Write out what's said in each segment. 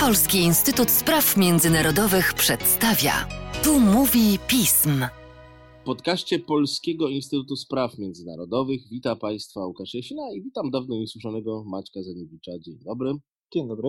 Polski Instytut Spraw Międzynarodowych przedstawia. Tu mówi pism. W podcaście Polskiego Instytutu Spraw Międzynarodowych wita Państwa Łukasz Jasina i witam dawno niesłyszanego Maćka Zaniewicza. Dzień dobry. Dzień dobry.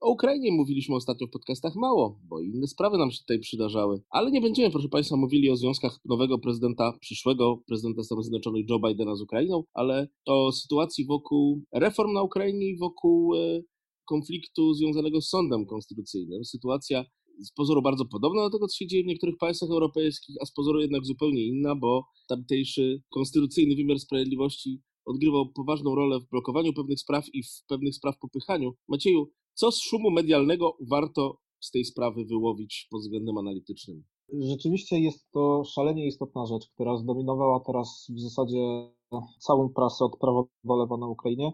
O Ukrainie mówiliśmy ostatnio w podcastach mało, bo inne sprawy nam się tutaj przydarzały. Ale nie będziemy, proszę Państwa, mówili o związkach nowego prezydenta, przyszłego prezydenta Stanów Zjednoczonych Joe Bidena z Ukrainą, ale o sytuacji wokół reform na Ukrainie i wokół e, konfliktu związanego z sądem konstytucyjnym. Sytuacja z pozoru bardzo podobna do tego, co się dzieje w niektórych państwach europejskich, a z pozoru jednak zupełnie inna, bo tamtejszy konstytucyjny wymiar sprawiedliwości odgrywał poważną rolę w blokowaniu pewnych spraw i w pewnych spraw popychaniu. Macieju, co z szumu medialnego warto z tej sprawy wyłowić pod względem analitycznym? Rzeczywiście jest to szalenie istotna rzecz, która zdominowała teraz w zasadzie całą prasę od prawa do lewa na Ukrainie.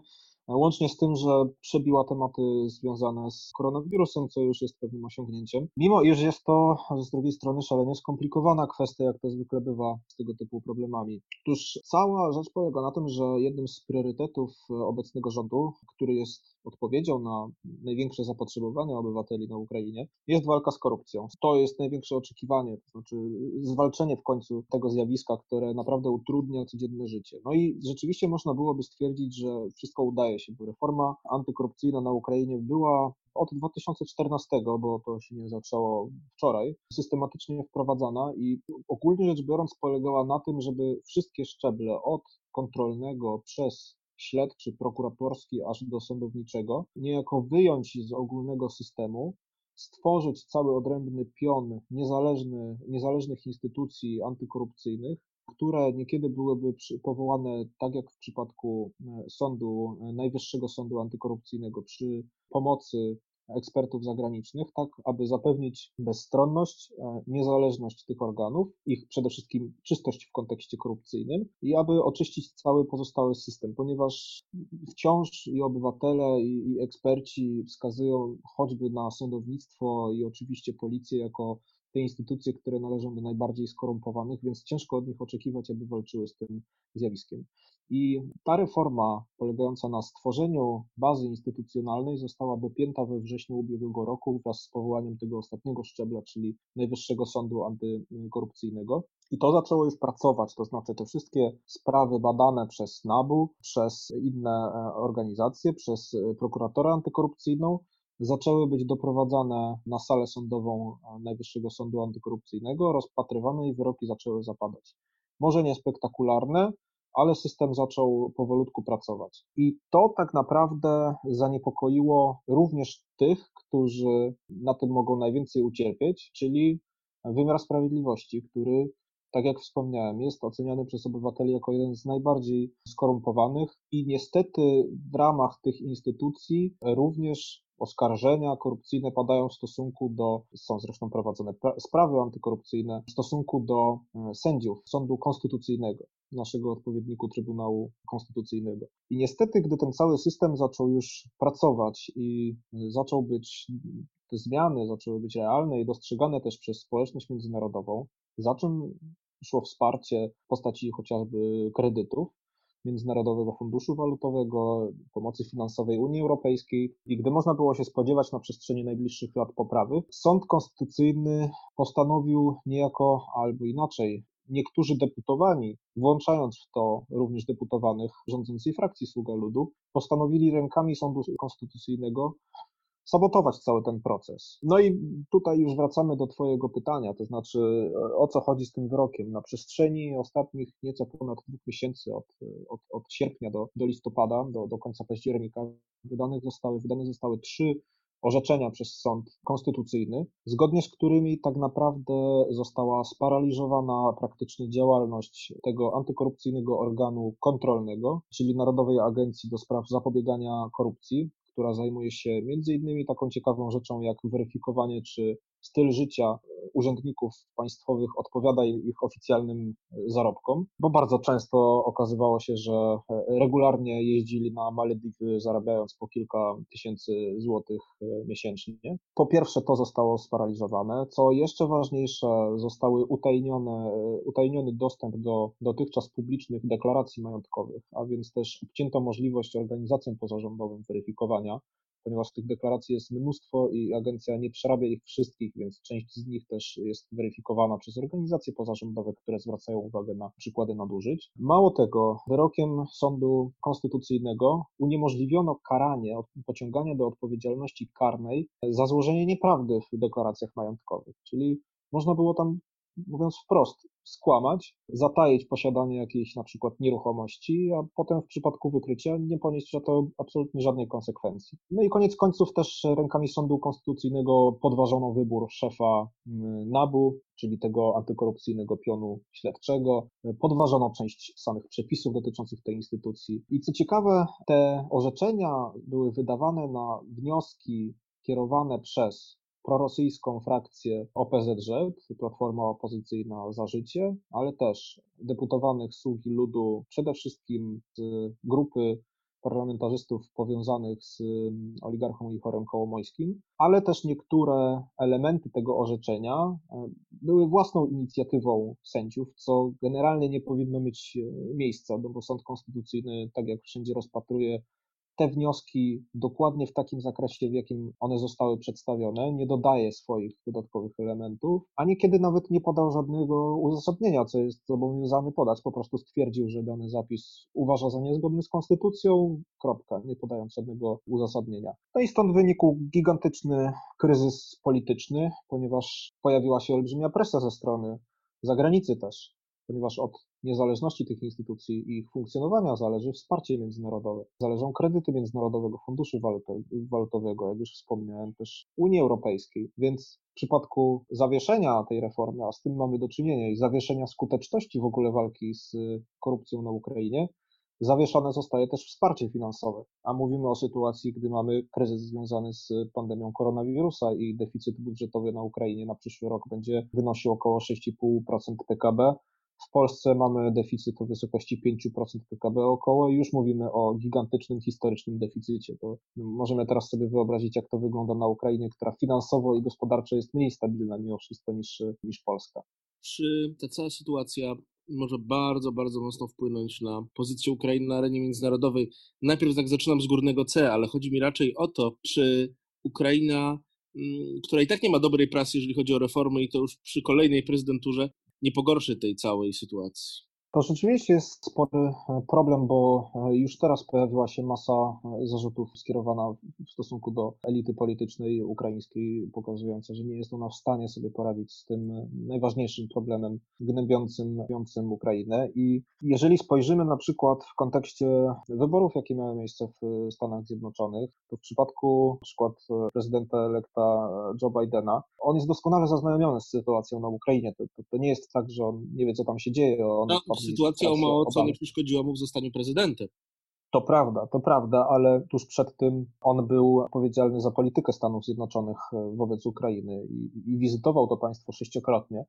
Łącznie z tym, że przebiła tematy związane z koronawirusem, co już jest pewnym osiągnięciem. Mimo iż jest to z drugiej strony szalenie skomplikowana kwestia, jak to zwykle bywa z tego typu problemami. Otóż cała rzecz polega na tym, że jednym z priorytetów obecnego rządu, który jest odpowiedzią na największe zapotrzebowanie obywateli na Ukrainie, jest walka z korupcją. To jest największe oczekiwanie, to znaczy zwalczenie w końcu tego zjawiska, które naprawdę utrudnia codzienne życie. No i rzeczywiście można byłoby stwierdzić, że wszystko udaje się, bo reforma antykorupcyjna na Ukrainie była od 2014, bo to się nie zaczęło wczoraj, systematycznie wprowadzana i ogólnie rzecz biorąc polegała na tym, żeby wszystkie szczeble od kontrolnego przez śledczy, prokuratorski aż do sądowniczego, niejako wyjąć z ogólnego systemu, stworzyć cały odrębny pion niezależny, niezależnych instytucji antykorupcyjnych, które niekiedy byłyby powołane, tak jak w przypadku e, sądu, e, Najwyższego Sądu Antykorupcyjnego, przy pomocy ekspertów zagranicznych, tak aby zapewnić bezstronność, e, niezależność tych organów, ich przede wszystkim czystość w kontekście korupcyjnym i aby oczyścić cały pozostały system, ponieważ wciąż i obywatele, i, i eksperci wskazują choćby na sądownictwo i oczywiście policję jako te instytucje, które należą do najbardziej skorumpowanych, więc ciężko od nich oczekiwać, aby walczyły z tym zjawiskiem. I ta reforma polegająca na stworzeniu bazy instytucjonalnej została dopięta we wrześniu ubiegłego roku wraz z powołaniem tego ostatniego szczebla, czyli Najwyższego Sądu Antykorupcyjnego. I to zaczęło już pracować, to znaczy te wszystkie sprawy badane przez NABU, przez inne e, organizacje, przez e, prokuratorę antykorupcyjną, zaczęły być doprowadzane na salę sądową e, Najwyższego Sądu Antykorupcyjnego, rozpatrywane i wyroki zaczęły zapadać. Może nie spektakularne, ale system zaczął powolutku pracować. I to tak naprawdę zaniepokoiło również tych, którzy na tym mogą najwięcej ucierpieć, czyli wymiar sprawiedliwości, który, tak jak wspomniałem, jest oceniany przez obywateli jako jeden z najbardziej skorumpowanych i niestety w ramach tych instytucji również oskarżenia korupcyjne padają w stosunku do, są zresztą prowadzone sprawy antykorupcyjne w stosunku do e, sędziów Sądu Konstytucyjnego, naszego odpowiedniku Trybunału Konstytucyjnego. I niestety, gdy ten cały system zaczął już pracować i e, zaczął być, te zmiany zaczęły być realne i dostrzegane też przez społeczność międzynarodową, za czym szło wsparcie w postaci chociażby kredytów, Międzynarodowego Funduszu Walutowego, pomocy finansowej Unii Europejskiej i gdy można było się spodziewać na przestrzeni najbliższych lat poprawy, Sąd Konstytucyjny postanowił niejako albo inaczej niektórzy deputowani, włączając w to również deputowanych rządzącej frakcji Sługa Ludu, postanowili rękami Sądu Konstytucyjnego sabotować cały ten proces. No i tutaj już wracamy do Twojego pytania, to znaczy o co chodzi z tym wyrokiem. Na przestrzeni ostatnich nieco ponad dwóch miesięcy, od, od, od sierpnia do, do listopada, do, do końca października, wydane zostały, wydane zostały trzy orzeczenia przez sąd konstytucyjny, zgodnie z którymi tak naprawdę została sparaliżowana praktycznie działalność tego antykorupcyjnego organu kontrolnego, czyli Narodowej Agencji do Spraw Zapobiegania Korupcji, która zajmuje się między innymi taką ciekawą rzeczą jak weryfikowanie, czy styl życia urzędników państwowych odpowiada ich oficjalnym zarobkom, bo bardzo często okazywało się, że regularnie jeździli na Malediwy zarabiając po kilka tysięcy złotych miesięcznie. Po pierwsze to zostało sparaliżowane, co jeszcze ważniejsze zostały utajnione, utajniony dostęp do dotychczas publicznych deklaracji majątkowych, a więc też obcięto możliwość organizacjom pozarządowym weryfikowania ponieważ tych deklaracji jest mnóstwo i agencja nie przerabia ich wszystkich, więc część z nich też jest weryfikowana przez organizacje pozarządowe, które zwracają uwagę na przykłady nadużyć. Mało tego, wyrokiem Sądu Konstytucyjnego uniemożliwiono karanie, pociąganie do odpowiedzialności karnej za złożenie nieprawdy w deklaracjach majątkowych, czyli można było tam mówiąc wprost, skłamać, zataić posiadanie jakiejś na przykład nieruchomości, a potem w przypadku wykrycia nie ponieść za to absolutnie żadnej konsekwencji. No i koniec końców też rękami Sądu Konstytucyjnego podważono wybór szefa mm, NABU, czyli tego antykorupcyjnego pionu śledczego. Podważono część samych przepisów dotyczących tej instytucji. I co ciekawe, te orzeczenia były wydawane na wnioski kierowane przez prorosyjską frakcję OPZZ, Platforma Opozycyjna za Życie, ale też deputowanych sługi ludu, przede wszystkim z grupy parlamentarzystów powiązanych z mm, oligarchą Ichorem Kołomojskim, ale też niektóre elementy tego orzeczenia e, były własną inicjatywą sędziów, co generalnie nie powinno mieć e, miejsca, bo sąd konstytucyjny, tak jak wszędzie rozpatruje te wnioski dokładnie w takim zakresie, w jakim one zostały przedstawione, nie dodaje swoich dodatkowych elementów, a niekiedy nawet nie podał żadnego uzasadnienia, co jest zobowiązany podać. Po prostu stwierdził, że dany zapis uważa za niezgodny z konstytucją, kropka, nie podając żadnego uzasadnienia. No i stąd wynikł gigantyczny kryzys polityczny, ponieważ pojawiła się olbrzymia presja ze strony zagranicy też ponieważ od niezależności tych instytucji i ich funkcjonowania zależy wsparcie międzynarodowe. Zależą kredyty Międzynarodowego Funduszu Walutowego, jak już wspomniałem, też Unii Europejskiej. Więc w przypadku zawieszenia tej reformy, a z tym mamy do czynienia, i zawieszenia skuteczności w ogóle walki z korupcją na Ukrainie, zawieszone zostaje też wsparcie finansowe. A mówimy o sytuacji, gdy mamy kryzys związany z pandemią koronawirusa i deficyt budżetowy na Ukrainie na przyszły rok będzie wynosił około 6,5% PKB w Polsce mamy deficyt o wysokości 5% PKB około i już mówimy o gigantycznym, historycznym deficycie. To możemy teraz sobie wyobrazić, jak to wygląda na Ukrainie, która finansowo i gospodarczo jest mniej stabilna mimo wszystko niż, niż Polska. Czy ta cała sytuacja może bardzo, bardzo mocno wpłynąć na pozycję Ukrainy na arenie międzynarodowej? Najpierw tak zaczynam z górnego C, ale chodzi mi raczej o to, czy Ukraina mm, która i tak nie ma dobrej prasy, jeżeli chodzi o reformy, i to już przy kolejnej prezydenturze, nie pogorszy tej całej sytuacji. To rzeczywiście jest spory e, problem, bo e, już teraz pojawiła się masa e, zarzutów skierowana w stosunku do elity politycznej ukraińskiej, pokazująca, że nie jest ona w stanie sobie poradzić z tym najważniejszym problemem gnębiącym Ukrainę. I jeżeli spojrzymy na przykład w kontekście wyborów, jakie miały miejsce w Stanach Zjednoczonych, to w przypadku na przykład prezydenta elekta Joe Bidena, on jest doskonale zaznajomiony z sytuacją na Ukrainie. To, to, to nie jest tak, że on nie wie, co tam się dzieje. On no sytuacja o mało co nie przeszkodziła mu w zostaniu prezydentem. To prawda, to prawda, ale tuż przed tym on był odpowiedzialny za politykę Stanów Zjednoczonych e, wobec Ukrainy i, i wizytował to państwo sześciokrotnie,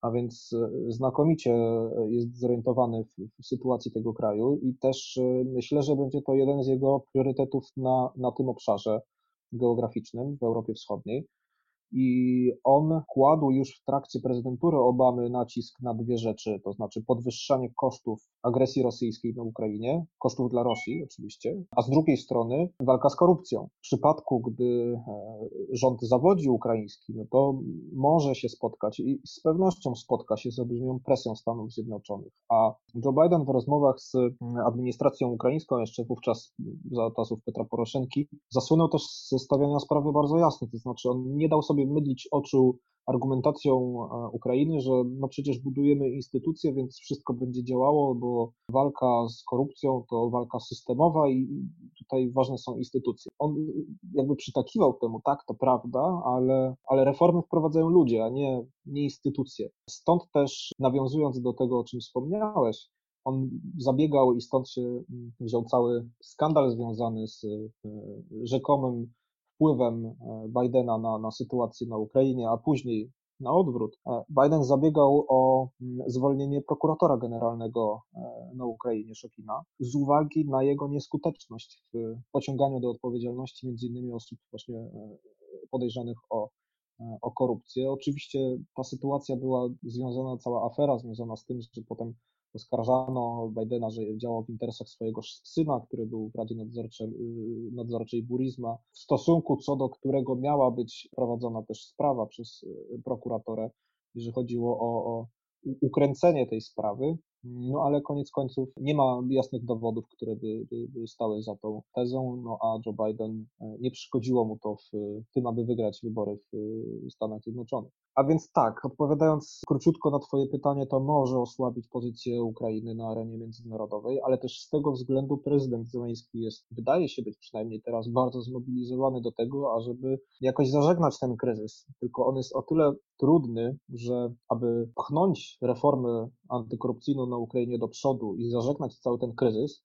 a więc e, znakomicie e, jest zorientowany w, w, sytuacji tego kraju i też myślę, że będzie to jeden z jego priorytetów na, na tym obszarze geograficznym w Europie Wschodniej. I on kładł już w trakcie prezydentury Obamy nacisk na dwie rzeczy, to znaczy podwyższanie kosztów agresji rosyjskiej na Ukrainie, kosztów dla Rosji oczywiście, a z drugiej strony walka z korupcją. W przypadku, gdy e, rząd zawodzi ukraiński, no to może się spotkać i z pewnością spotka się z olbrzymią presją Stanów Zjednoczonych. A Joe Biden w rozmowach z administracją ukraińską, jeszcze wówczas za czasów Petra Poroszenki, zasłynął też ze stawiania sprawy bardzo jasno, to znaczy on nie dał sobie mydlić oczu argumentacją e, Ukrainy, że no przecież budujemy instytucje, więc wszystko będzie działało, bo walka z korupcją to walka systemowa i tutaj ważne są instytucje. On jakby przytakiwał temu, tak, to prawda, ale, ale reformy wprowadzają ludzie, a nie, nie instytucje. Stąd też nawiązując do tego, o czym wspomniałeś, on zabiegał i stąd się mm, wziął cały skandal związany z e, rzekomym wpływem e, Bidena na, na sytuację na Ukrainie, a później na odwrót. E, Biden zabiegał o mm, zwolnienie prokuratora generalnego e, na Ukrainie, Szokina, z uwagi na jego nieskuteczność w pociąganiu do odpowiedzialności między innymi osób właśnie podejrzanych o, o korupcję. Oczywiście ta sytuacja była związana, cała afera związana z tym, że potem Oskarżano Bidena, że działał w interesach swojego syna, który był w Radzie Nadzorczej, Nadzorczej Burizma, w stosunku co do którego miała być prowadzona też sprawa przez prokuratorę, jeżeli chodziło o, o ukręcenie tej sprawy. No ale koniec końców nie ma jasnych dowodów, które by, by, by, stały za tą tezą, no a Joe Biden e, nie przeszkodziło mu to w, tym, aby wygrać wybory w Stanach Zjednoczonych. A więc tak, odpowiadając króciutko na Twoje pytanie, to może osłabić pozycję Ukrainy na arenie międzynarodowej, ale też z tego względu prezydent Zełenski jest, wydaje się być przynajmniej teraz bardzo zmobilizowany do tego, ażeby jakoś zażegnać ten kryzys. Tylko on jest o tyle trudny, że aby pchnąć reformę antykorupcyjną na Ukrainie do przodu i zażegnać cały ten kryzys,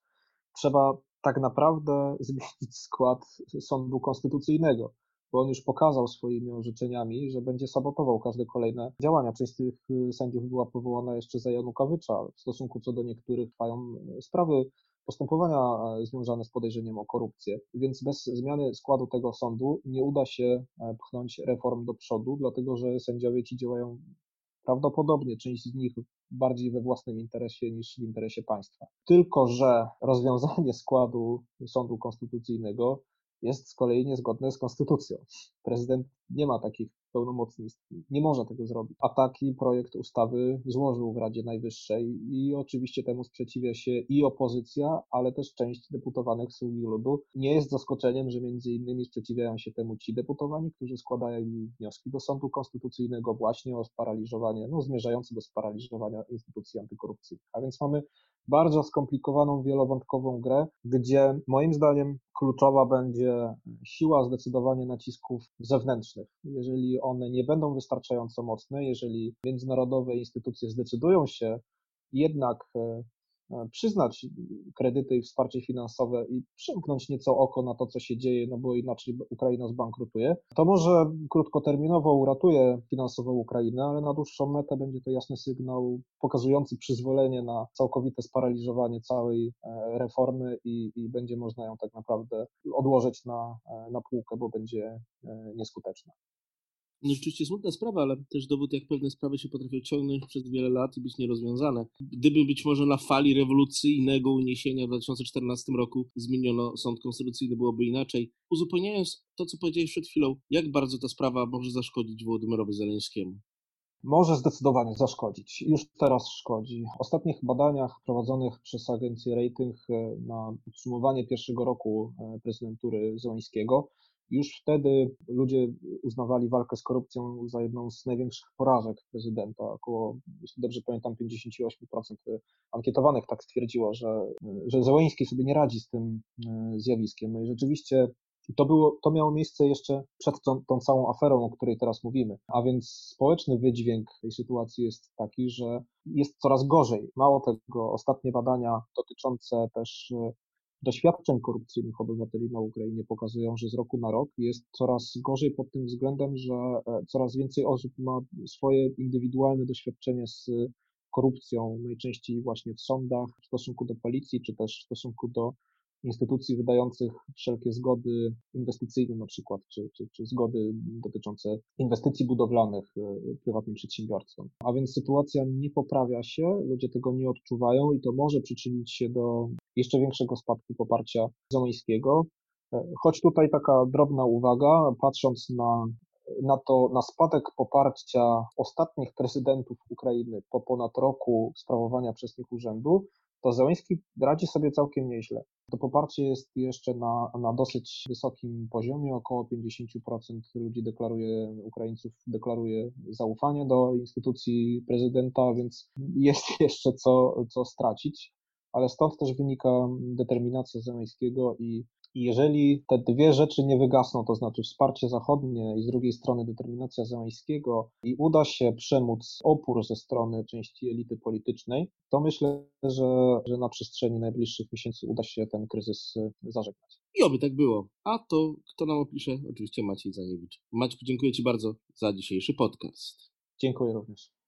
trzeba tak naprawdę zmienić skład sądu konstytucyjnego bo on już pokazał swoimi orzeczeniami, że będzie sabotował każde kolejne działania. Część z tych y, sędziów była powołana jeszcze za Janukowycza. W stosunku co do niektórych trwają y, sprawy, postępowania y, związane z podejrzeniem o korupcję. Więc bez zmiany składu tego sądu nie uda się pchnąć reform do przodu, dlatego że sędziowie ci działają prawdopodobnie, część z nich bardziej we własnym interesie niż w interesie państwa. Tylko, że rozwiązanie składu sądu konstytucyjnego jest z kolei niezgodne z konstytucją. Prezydent nie ma takich pełnomocnictw, nie może tego zrobić. A taki projekt ustawy złożył w Radzie Najwyższej i oczywiście temu sprzeciwia się i opozycja, ale też część deputowanych Sługi Ludu. Nie jest zaskoczeniem, że między innymi sprzeciwiają się temu ci deputowani, którzy składają wnioski do Sądu Konstytucyjnego właśnie o sparaliżowanie, no zmierzające do sparaliżowania instytucji antykorupcyjnych. A więc mamy bardzo skomplikowaną, wielowątkową grę, gdzie moim zdaniem kluczowa będzie siła zdecydowanie nacisków zewnętrznych. Jeżeli one nie będą wystarczająco mocne, jeżeli międzynarodowe instytucje zdecydują się jednak e, E, przyznać kredyty i wsparcie finansowe i przymknąć nieco oko na to, co się dzieje, no bo inaczej Ukraina zbankrutuje, to może krótkoterminowo uratuje finansowo Ukrainę, ale na dłuższą metę będzie to jasny sygnał pokazujący przyzwolenie na całkowite sparaliżowanie całej e, reformy i, i będzie można ją tak naprawdę odłożyć na, na półkę, bo będzie nieskuteczna. No rzeczywiście smutna sprawa, ale też dowód, jak pewne sprawy się potrafią ciągnąć przez wiele lat i być nierozwiązane. Gdyby być może na fali rewolucyjnego uniesienia w 2014 roku zmieniono sąd konstytucyjny, byłoby inaczej. Uzupełniając to, co powiedziałeś przed chwilą, jak bardzo ta sprawa może zaszkodzić Wołodymyrowi Zeleńskiemu? Może zdecydowanie zaszkodzić. Już teraz szkodzi. W ostatnich badaniach prowadzonych przez agencję Rating e, na podsumowanie pierwszego roku e, prezydentury Zeleńskiego już wtedy ludzie uznawali walkę z korupcją za jedną z największych porażek prezydenta. Około, jeśli dobrze pamiętam, 58% ankietowanych tak stwierdziło, że, że Zełeński sobie nie radzi z tym e, zjawiskiem. No i rzeczywiście to, było, to miało miejsce jeszcze przed tą, tą, całą aferą, o której teraz mówimy. A więc społeczny wydźwięk tej sytuacji jest taki, że jest coraz gorzej. Mało tego, ostatnie badania dotyczące też doświadczeń korupcyjnych obywateli na Ukrainie pokazują, że z roku na rok jest coraz gorzej pod tym względem, że e, coraz więcej osób ma swoje indywidualne doświadczenie z korupcją, najczęściej właśnie w sądach, w stosunku do policji, czy też w stosunku do instytucji wydających wszelkie zgody inwestycyjne na przykład, czy, czy, czy zgody dotyczące inwestycji budowlanych e, prywatnym przedsiębiorstwom. A więc sytuacja nie poprawia się, ludzie tego nie odczuwają i to może przyczynić się do jeszcze większego spadku poparcia Zamońskiego. E, choć tutaj taka drobna uwaga, patrząc na na to, na spadek poparcia ostatnich prezydentów Ukrainy po ponad roku sprawowania przez nich urzędu, to Zełenski radzi sobie całkiem nieźle. To poparcie jest jeszcze na, na dosyć wysokim poziomie, około 50% ludzi deklaruje, Ukraińców deklaruje zaufanie do instytucji prezydenta, więc jest jeszcze co, co stracić, ale stąd też wynika determinacja Zełenskiego i jeżeli te dwie rzeczy nie wygasną, to znaczy wsparcie zachodnie i z drugiej strony determinacja Zeleńskiego i uda się przemóc opór ze strony części elity politycznej, to myślę, że, że na przestrzeni najbliższych miesięcy uda się ten kryzys y, zażegnać. I oby tak było. A to kto nam opisze? Oczywiście Maciej Zaniewicz. Maciek, dziękuję Ci bardzo za dzisiejszy podcast. Dziękuję również.